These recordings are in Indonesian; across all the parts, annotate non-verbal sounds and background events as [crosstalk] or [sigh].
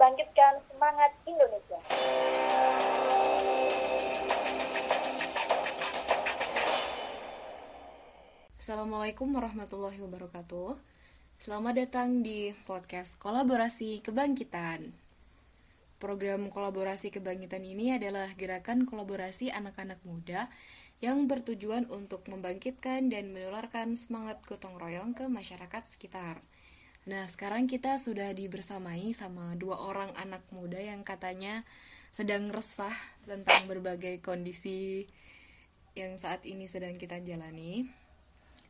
bangkitkan semangat Indonesia. Assalamualaikum warahmatullahi wabarakatuh. Selamat datang di podcast Kolaborasi Kebangkitan. Program kolaborasi kebangkitan ini adalah gerakan kolaborasi anak-anak muda yang bertujuan untuk membangkitkan dan menularkan semangat gotong royong ke masyarakat sekitar. Nah, sekarang kita sudah dibersamai sama dua orang anak muda yang katanya sedang resah tentang berbagai kondisi yang saat ini sedang kita jalani.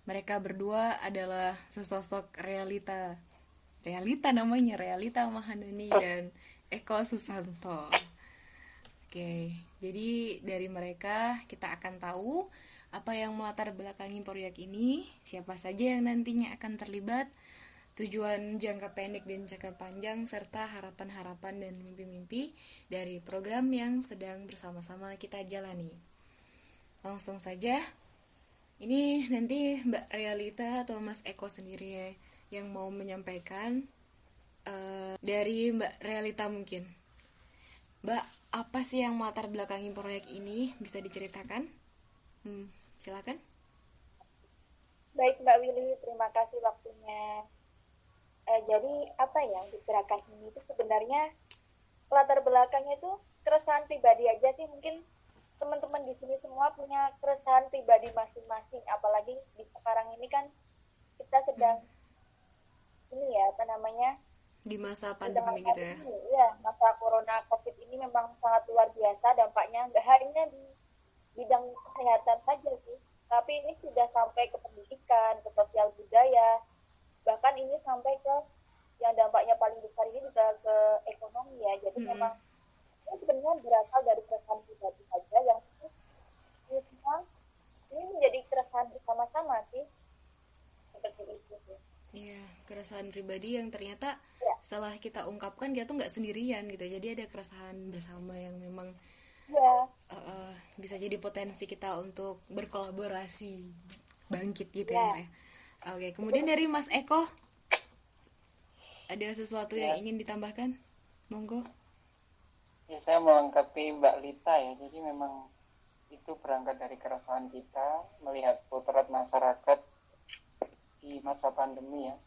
Mereka berdua adalah sesosok realita. Realita namanya, Realita Mahanani dan Eko Susanto. Oke, jadi dari mereka kita akan tahu apa yang melatar belakangi proyek ini, siapa saja yang nantinya akan terlibat, tujuan jangka pendek dan jangka panjang, serta harapan-harapan dan mimpi-mimpi dari program yang sedang bersama-sama kita jalani. Langsung saja, ini nanti Mbak Realita atau Mas Eko sendiri ya yang mau menyampaikan uh, dari Mbak Realita mungkin. Mbak, apa sih yang melatar belakangi proyek ini? Bisa diceritakan? Hmm, silakan. Baik Mbak Willy, terima kasih waktunya. Uh, jadi apa ya di gerakan ini itu sebenarnya latar belakangnya itu keresahan pribadi aja sih. Mungkin teman-teman di sini semua punya keresahan pribadi masing-masing. Apalagi di sekarang ini kan kita sedang hmm. ini ya apa namanya di masa pandemi gitu ya. ini, ya masa corona covid ini memang sangat luar biasa. Dampaknya nggak hanya di bidang kesehatan saja sih. Tapi ini sudah sampai ke pendidikan ke sosial budaya bahkan ini sampai ke yang dampaknya paling besar ini juga ke ekonomi ya jadi hmm. memang ini sebenarnya berasal dari keresahan pribadi saja yang ini semua ini menjadi keresahan bersama-sama sih seperti itu sih. Iya, keresahan pribadi yang ternyata ya. setelah kita ungkapkan dia tuh nggak sendirian gitu. Jadi ada keresahan bersama yang memang ya. uh, uh, bisa jadi potensi kita untuk berkolaborasi bangkit gitu ya, ya Mbak ya. Oke, kemudian dari Mas Eko ada sesuatu ya. yang ingin ditambahkan? Monggo ya saya melengkapi Mbak Lita ya jadi memang itu berangkat dari keresahan kita melihat potret masyarakat di masa pandemi ya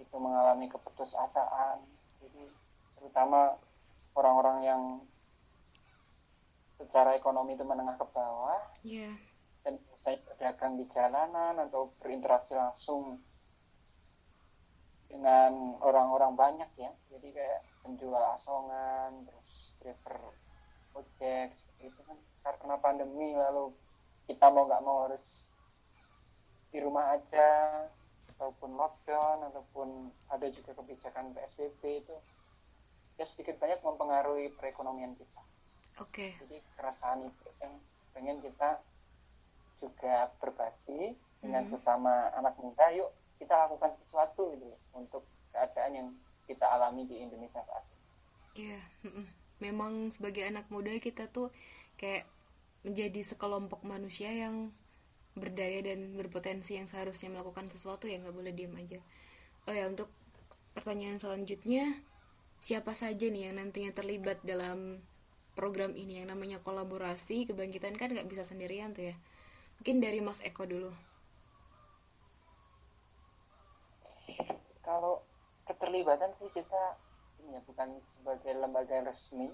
itu mengalami keputusasaan jadi terutama orang-orang yang secara ekonomi itu menengah ke bawah yeah. Dan saya berdagang di jalanan atau berinteraksi langsung dengan orang-orang banyak ya jadi kayak penjual asongan terus driver ojek itu kan karena pandemi lalu kita mau nggak mau harus di rumah aja ataupun lockdown ataupun ada juga kebijakan PSBB itu ya sedikit banyak mempengaruhi perekonomian kita. Oke. Okay. Jadi keresahan itu yang pengen kita juga berbagi dengan hmm. sesama anak muda. Yuk kita lakukan sesuatu gitu untuk keadaan yang kita alami di Indonesia saat ini. Iya. Yeah memang sebagai anak muda kita tuh kayak menjadi sekelompok manusia yang berdaya dan berpotensi yang seharusnya melakukan sesuatu ya nggak boleh diam aja oh ya untuk pertanyaan selanjutnya siapa saja nih yang nantinya terlibat dalam program ini yang namanya kolaborasi kebangkitan kan nggak bisa sendirian tuh ya mungkin dari Mas Eko dulu kalau keterlibatan sih kita ya bukan sebagai lembaga resmi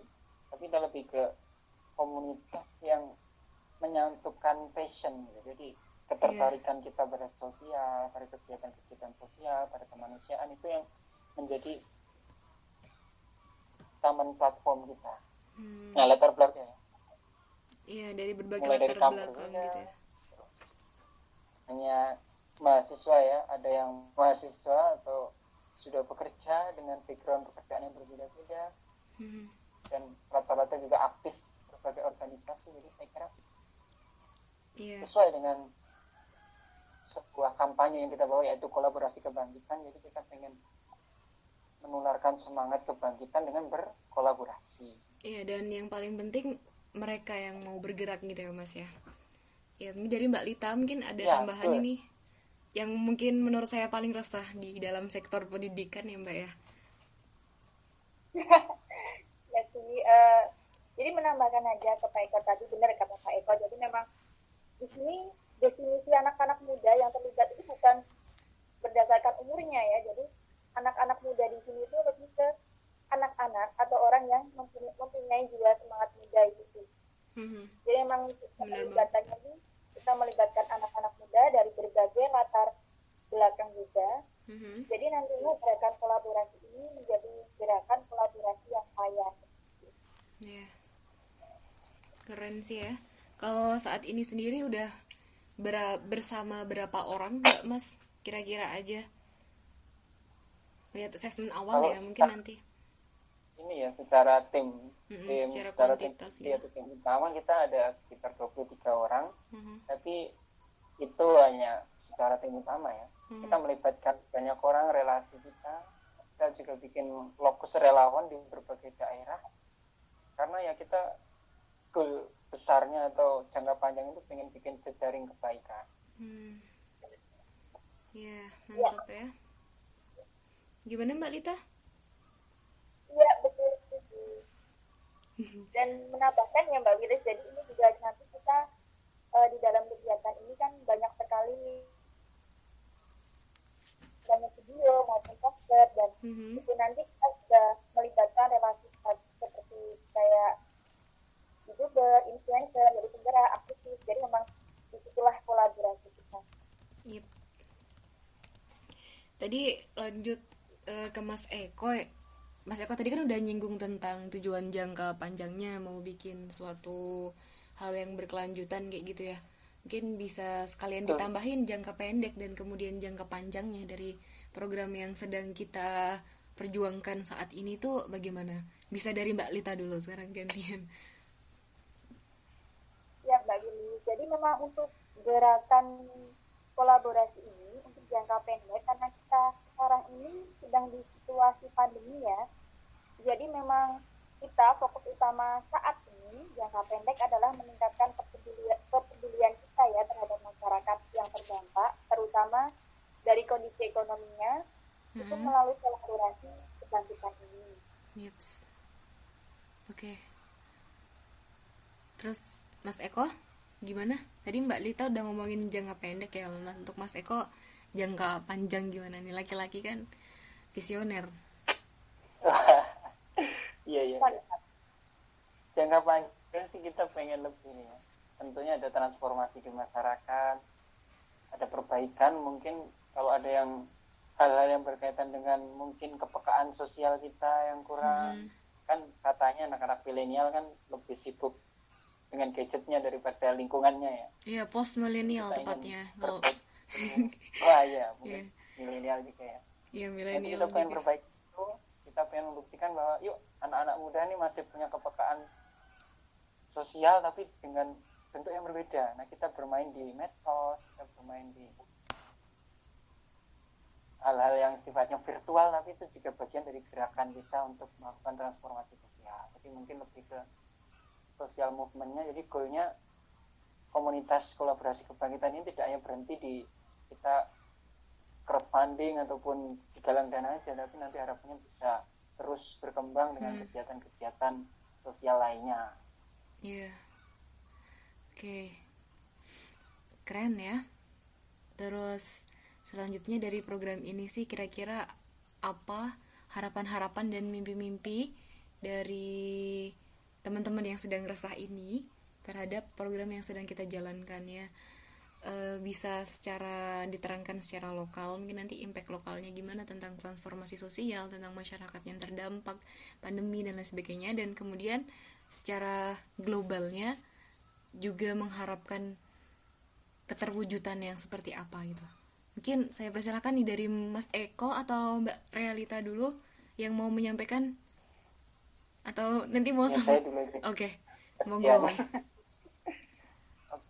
tapi kita lebih ke komunitas yang menyatukan passion gitu. jadi ketertarikan yeah. kita pada sosial pada kegiatan-kegiatan sosial pada kemanusiaan itu yang menjadi taman platform kita hmm. nah latar belakang iya dari berbagai Mulai latar dari belakang gitu ya hanya mahasiswa ya. Ada yang mahasiswa atau sudah bekerja dengan background pekerjaan yang berbeda-beda. Hmm. dan rata-rata juga aktif berbagai organisasi. Jadi saya kira yeah. sesuai dengan sebuah kampanye yang kita bawa yaitu kolaborasi kebangkitan. Jadi kita ingin menularkan semangat kebangkitan dengan berkolaborasi. Iya dan yang paling penting mereka yang mau bergerak gitu ya mas ya ya ini dari mbak Lita mungkin ada ya, tambahan betul. ini yang mungkin menurut saya paling resah di dalam sektor pendidikan ya mbak ya. [laughs] Ya sih uh, jadi menambahkan aja ke Pak Eko tadi benar kata Pak Eko. Jadi memang di sini definisi anak-anak muda yang terlibat itu bukan berdasarkan umurnya ya. Jadi anak-anak muda di sini itu lebih ke anak-anak atau orang yang mempunyai, mempunyai jiwa semangat muda itu sih mm-hmm. jadi memang melibatkannya ini kita melibatkan anak-anak muda dari berbagai latar belakang juga. Mm-hmm. jadi nantinya gerakan kolaborasi ini menjadi gerakan kolaborasi yang kaya. Yeah. keren sih ya. Kalau saat ini sendiri udah ber bersama berapa orang nggak mas? Kira-kira aja. Lihat assessment awal Kalau ya mungkin nanti ini ya secara tim mm-hmm, tim secara, secara tim, gitu. ya, tim utama kita ada sekitar 23 orang mm-hmm. tapi itu hanya secara tim utama ya mm-hmm. kita melibatkan banyak orang relasi kita kita juga bikin lokus relawan di berbagai daerah karena ya kita goal besarnya atau jangka panjang itu pengen bikin jejaring kebaikan hmm. ya mantap ya Gimana Mbak Lita? Iya betul Dan menambahkan ya Mbak Wilis, jadi ini juga nanti kita uh, di dalam kegiatan ini kan banyak sekali banyak video maupun poster dan mm-hmm. itu nanti kita sudah melibatkan relasi seperti kayak youtuber, influencer, jadi penggerak, aktivis, jadi memang di situlah kolaborasi kita. Yep. Tadi lanjut uh, ke Mas Eko Mas Eko tadi kan udah nyinggung tentang tujuan jangka panjangnya mau bikin suatu hal yang berkelanjutan kayak gitu ya. Mungkin bisa sekalian ditambahin jangka pendek dan kemudian jangka panjangnya dari program yang sedang kita perjuangkan saat ini tuh bagaimana? Bisa dari Mbak Lita dulu sekarang gantian. Ya Mbak Lili jadi memang untuk gerakan kolaborasi ini untuk jangka pendek karena kita sekarang ini sedang di situasi pandemi ya. Jadi memang kita fokus utama saat ini jangka pendek adalah meningkatkan kepedulian, kepedulian kita ya terhadap masyarakat yang terdampak, terutama dari kondisi ekonominya mm-hmm. itu melalui kolaborasi kebangkitan ini. Yups. Oke. Okay. Terus Mas Eko gimana? Tadi Mbak Lita udah ngomongin jangka pendek ya, untuk Mas Eko jangka panjang gimana nih? Laki-laki kan visioner. [laughs] Iya iya. Jangka panjang sih kita pengen lebih nih ya. Tentunya ada transformasi di masyarakat ada perbaikan mungkin kalau ada yang hal-hal yang berkaitan dengan mungkin kepekaan sosial kita yang kurang. Hmm. kan katanya anak-anak milenial kan lebih sibuk dengan gadgetnya daripada lingkungannya ya. Iya post milenial tepatnya. Kalau wah iya mungkin yeah. milenial juga ya. Iya milenial kita pengen perbaiki itu kita pengen membuktikan bahwa yuk anak-anak muda ini masih punya kepekaan sosial tapi dengan bentuk yang berbeda. Nah kita bermain di medsos kita bermain di hal-hal yang sifatnya virtual tapi itu juga bagian dari gerakan kita untuk melakukan transformasi sosial. Jadi mungkin lebih ke sosial movementnya. Jadi goalnya komunitas kolaborasi kebangkitan ini tidak hanya berhenti di kita crowdfunding ataupun di galang dana aja tapi nanti harapannya bisa terus berkembang dengan hmm. kegiatan-kegiatan hmm. sosial lainnya. Iya. Yeah. Oke. Okay. Keren ya. Terus selanjutnya dari program ini sih kira-kira apa harapan-harapan dan mimpi-mimpi dari teman-teman yang sedang resah ini terhadap program yang sedang kita jalankan ya. E, bisa secara diterangkan secara lokal mungkin nanti impact lokalnya gimana tentang transformasi sosial tentang masyarakat yang terdampak pandemi dan lain sebagainya. Dan kemudian secara globalnya juga mengharapkan keterwujudan yang seperti apa gitu. Mungkin saya persilakan nih dari Mas Eko atau Mbak Realita dulu yang mau menyampaikan atau nanti mau ya, oke okay. [laughs] monggo ya,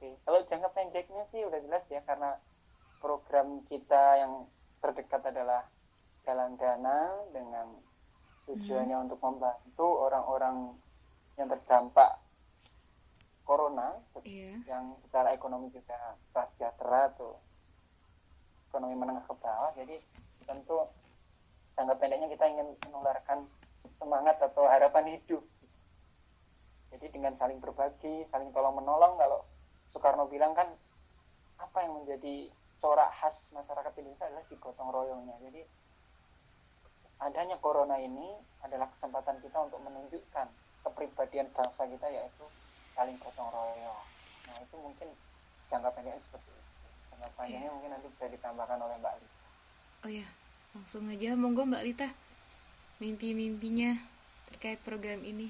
Oke, kalau jangka pendeknya sih udah jelas ya karena program kita yang terdekat adalah galang dana dengan tujuannya hmm. untuk membantu orang-orang yang terdampak corona yeah. yang secara ekonomi juga sejahtera atau ekonomi menengah ke bawah jadi tentu jangka pendeknya kita ingin menularkan semangat atau harapan hidup jadi dengan saling berbagi saling tolong menolong kalau Soekarno bilang kan apa yang menjadi corak khas masyarakat Indonesia adalah di gotong royongnya. Jadi adanya corona ini adalah kesempatan kita untuk menunjukkan kepribadian bangsa kita yaitu saling gotong royong. Nah itu mungkin jangka pendeknya seperti itu. Jangka panjangnya yeah. mungkin nanti bisa ditambahkan oleh Mbak Lita. Oh ya langsung aja. Monggo Mbak Lita mimpi-mimpinya terkait program ini.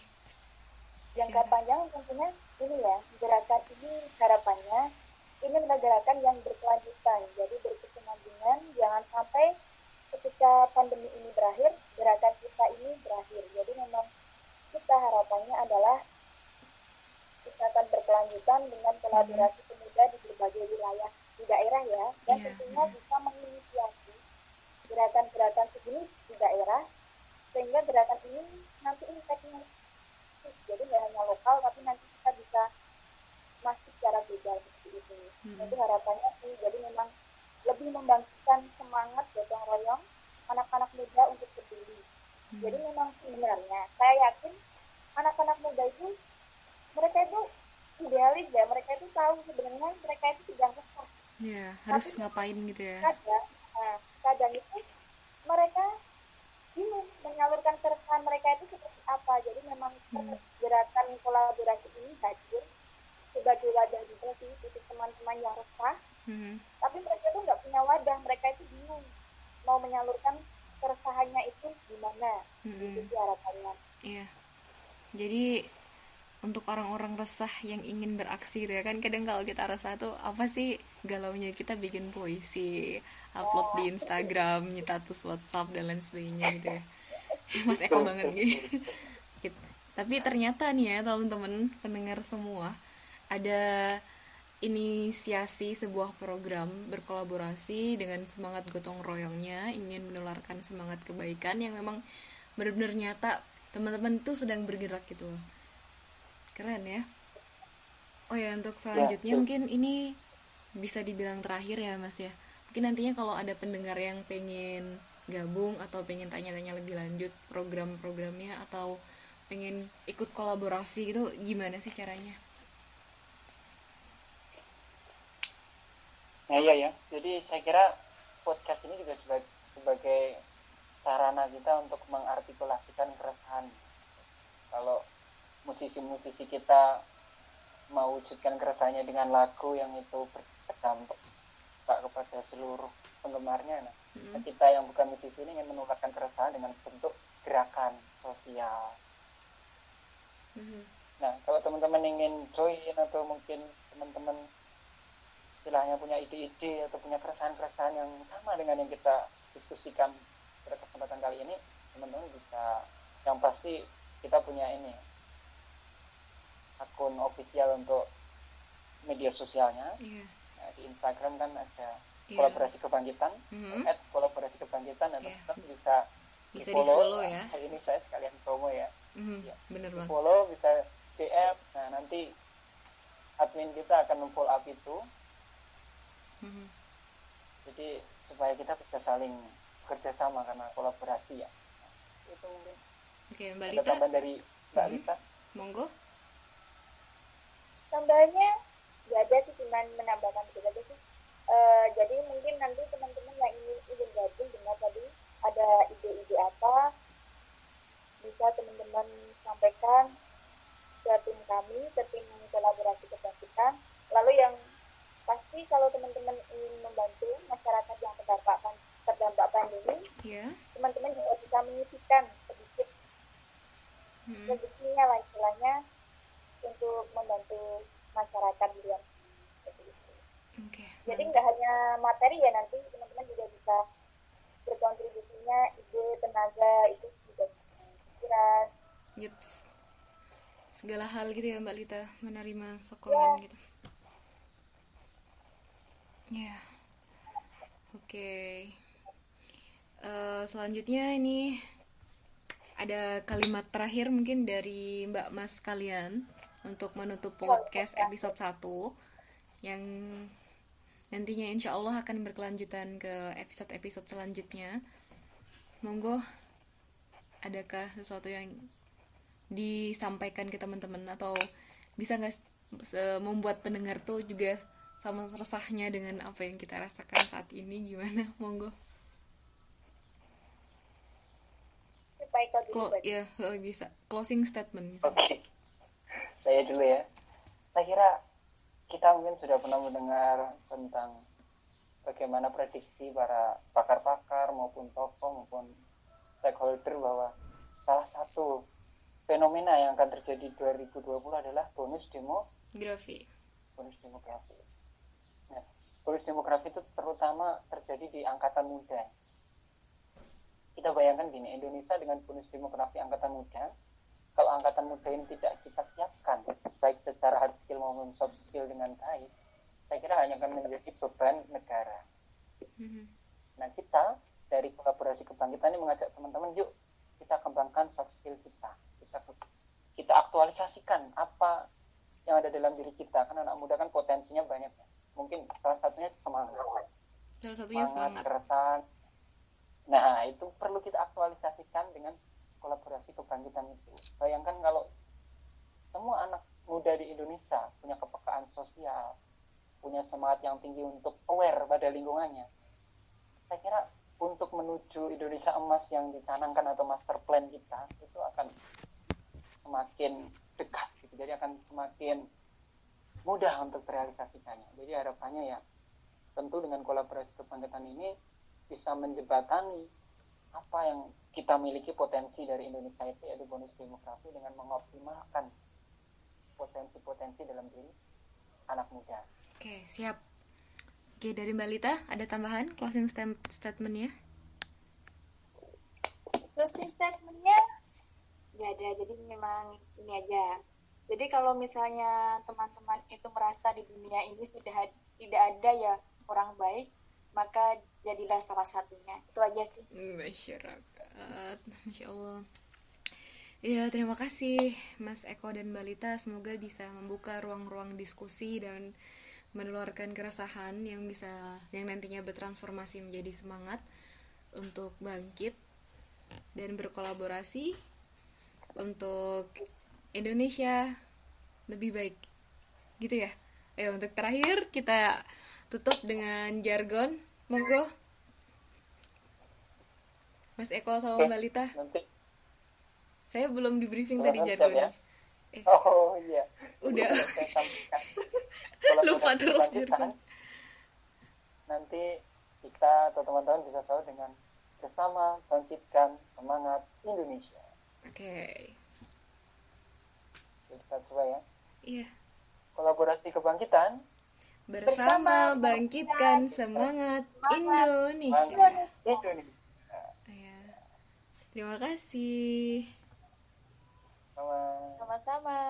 Jangka panjang tentunya ini ya gerakan ini harapannya ini adalah gerakan yang berkelanjutan jadi berkesinambungan jangan sampai ketika pandemi ini berakhir gerakan kita ini berakhir jadi memang kita harapannya adalah kita akan berkelanjutan dengan kolaborasi mm-hmm. pemuda di berbagai wilayah di daerah ya dan yeah. tentunya bisa menginisiasi gerakan-gerakan segini di daerah sehingga gerakan ini nanti impactnya jadi nggak hanya lokal tapi nanti bisa masuk secara global seperti itu hmm. itu harapannya sih jadi memang lebih membangkitkan semangat gotong royong anak-anak muda untuk peduli hmm. jadi memang sebenarnya saya yakin anak-anak muda itu mereka itu idealis ya mereka itu tahu sebenarnya mereka itu tidak resah ya harus Tapi, ngapain gitu ya kadang nah, kadang itu mereka bingung menyalurkan keresahan mereka itu seperti apa jadi memang hmm. gerakan kolaborasi ini hadir sebagai wadah juga sih untuk teman-teman yang resah hmm. tapi mereka tuh nggak punya wadah mereka itu bingung mau menyalurkan keresahannya itu gimana. Hmm. itu harapannya. Iya. Jadi untuk orang-orang resah yang ingin beraksi gitu ya kan kadang kalau kita resah tuh apa sih galaunya kita bikin puisi upload di Instagram nyitatus WhatsApp dan lain sebagainya gitu ya. [laughs] Mas Eko banget [laughs] gitu. Tapi ternyata nih ya teman-teman pendengar semua ada inisiasi sebuah program berkolaborasi dengan semangat gotong royongnya ingin menularkan semangat kebaikan yang memang benar-benar nyata. Teman-teman tuh sedang bergerak gitu keren ya. Oh ya untuk selanjutnya ya, mungkin ini bisa dibilang terakhir ya mas ya. Mungkin nantinya kalau ada pendengar yang pengen gabung atau pengen tanya-tanya lebih lanjut program-programnya atau pengen ikut kolaborasi gitu gimana sih caranya? Nah iya ya, jadi saya kira podcast ini juga sebagai, sebagai sarana kita untuk mengartikulasikan keresahan. Kalau musisi-musisi kita mewujudkan keresahannya dengan lagu yang itu berdampak kepada seluruh penggemarnya nah mm-hmm. kita yang bukan musisi ini ingin menularkan keresahan dengan bentuk gerakan sosial mm-hmm. nah kalau teman-teman ingin join atau mungkin teman-teman istilahnya punya ide-ide atau punya keresahan-keresahan yang sama dengan yang kita diskusikan pada kesempatan kali ini teman-teman bisa yang pasti kita punya ini akun official untuk media sosialnya yeah. nah, di Instagram kan ada yeah. kolaborasi kebangkitan mm-hmm. at kolaborasi kebangkitan dan yeah. teman bisa bisa di follow, ya nah, ini saya sekalian promo ya, mm-hmm. ya. bener banget follow bisa DM nah nanti admin kita akan memfollow up itu mm-hmm. jadi supaya kita bisa saling kerjasama karena kolaborasi ya. Itu mungkin. Oke okay, mbak Lita. dari mbak mm-hmm. Lita? Monggo. Tambahannya nggak ada sih cuma menambahkan begitu aja sih. Uh, jadi mungkin nanti teman-teman yang ingin ingin gabung dengan tadi ada ide-ide apa bisa teman-teman sampaikan ke tim kami ke tim kolaborasi kebangkitan. Lalu yang pasti kalau teman-teman ingin membantu masyarakat yang terdampak terdampak pandemi yeah. teman-teman juga bisa menyisikan sedikit hmm. rezekinya lah istilahnya untuk membantu masyarakat di luar Okay, Jadi nggak hanya materi ya nanti teman-teman juga bisa berkontribusinya ide tenaga itu juga pikiran. Yups. Segala hal gitu ya Mbak Lita menerima sokongan yeah. gitu. Ya. Yeah. Oke. Okay. Uh, eh, selanjutnya ini ada kalimat terakhir mungkin dari Mbak Mas kalian untuk menutup podcast episode 1 yang nantinya insya Allah akan berkelanjutan ke episode-episode selanjutnya. Monggo adakah sesuatu yang disampaikan ke teman-teman atau bisa nggak membuat pendengar tuh juga sama resahnya dengan apa yang kita rasakan saat ini gimana [laughs] monggo Clo ya bisa closing statement oke okay. saya dulu ya saya kira kita mungkin sudah pernah mendengar tentang bagaimana prediksi para pakar-pakar maupun tokoh maupun stakeholder bahwa salah satu fenomena yang akan terjadi 2020 adalah bonus demografi. Bonus demografi. Nah, bonus demografi itu terutama terjadi di angkatan muda. Kita bayangkan gini, Indonesia dengan bonus demografi angkatan muda, kalau angkatan muda ini tidak kita siapkan, baik secara hard skill maupun soft skill dengan baik, saya kira hanya akan menjadi beban negara. Mm-hmm. Nah kita dari kolaborasi kebangkitan ini mengajak teman-teman, yuk kita kembangkan soft skill kita, kita kita aktualisasikan apa yang ada dalam diri kita. Kan anak muda kan potensinya banyak. Ya. Mungkin salah satunya semangat. Salah satunya semangat. Keresan. Nah itu perlu kita aktualisasikan dengan kolaborasi kebangkitan itu. Bayangkan kalau semua anak muda di Indonesia punya kepekaan sosial, punya semangat yang tinggi untuk aware pada lingkungannya saya kira untuk menuju Indonesia emas yang dicanangkan atau master plan kita itu akan semakin dekat gitu. jadi akan semakin mudah untuk terrealisasikannya jadi harapannya ya tentu dengan kolaborasi kebangkitan ini bisa menjembatani apa yang kita miliki potensi dari Indonesia itu yaitu bonus demografi dengan mengoptimalkan potensi-potensi dalam diri anak muda. Oke, siap. Oke, dari Mbak Lita, ada tambahan closing statementnya? Closing statementnya nggak ada, jadi memang ini aja. Jadi kalau misalnya teman-teman itu merasa di dunia ini sudah tidak ada ya orang baik, maka jadilah salah satunya. Itu aja sih. Masyarakat, Masya Allah. Ya, terima kasih Mas Eko dan Balita. Semoga bisa membuka ruang-ruang diskusi dan menularkan keresahan yang bisa yang nantinya bertransformasi menjadi semangat untuk bangkit dan berkolaborasi untuk Indonesia. Lebih baik. Gitu ya. Eh untuk terakhir kita tutup dengan jargon. Monggo. Mas Eko sama Mbak Lita. saya belum di briefing tadi jargonnya. ya? eh. oh iya. Udah. [laughs] Lupa terus kan, nanti kita atau teman-teman bisa tahu dengan bersama bangkitkan semangat Indonesia. Oke. okay. Kita coba ya iya kolaborasi kebangkitan bersama, bangkitkan semangat, Indonesia. Indonesia. Ya. Terima kasih. Sama-sama.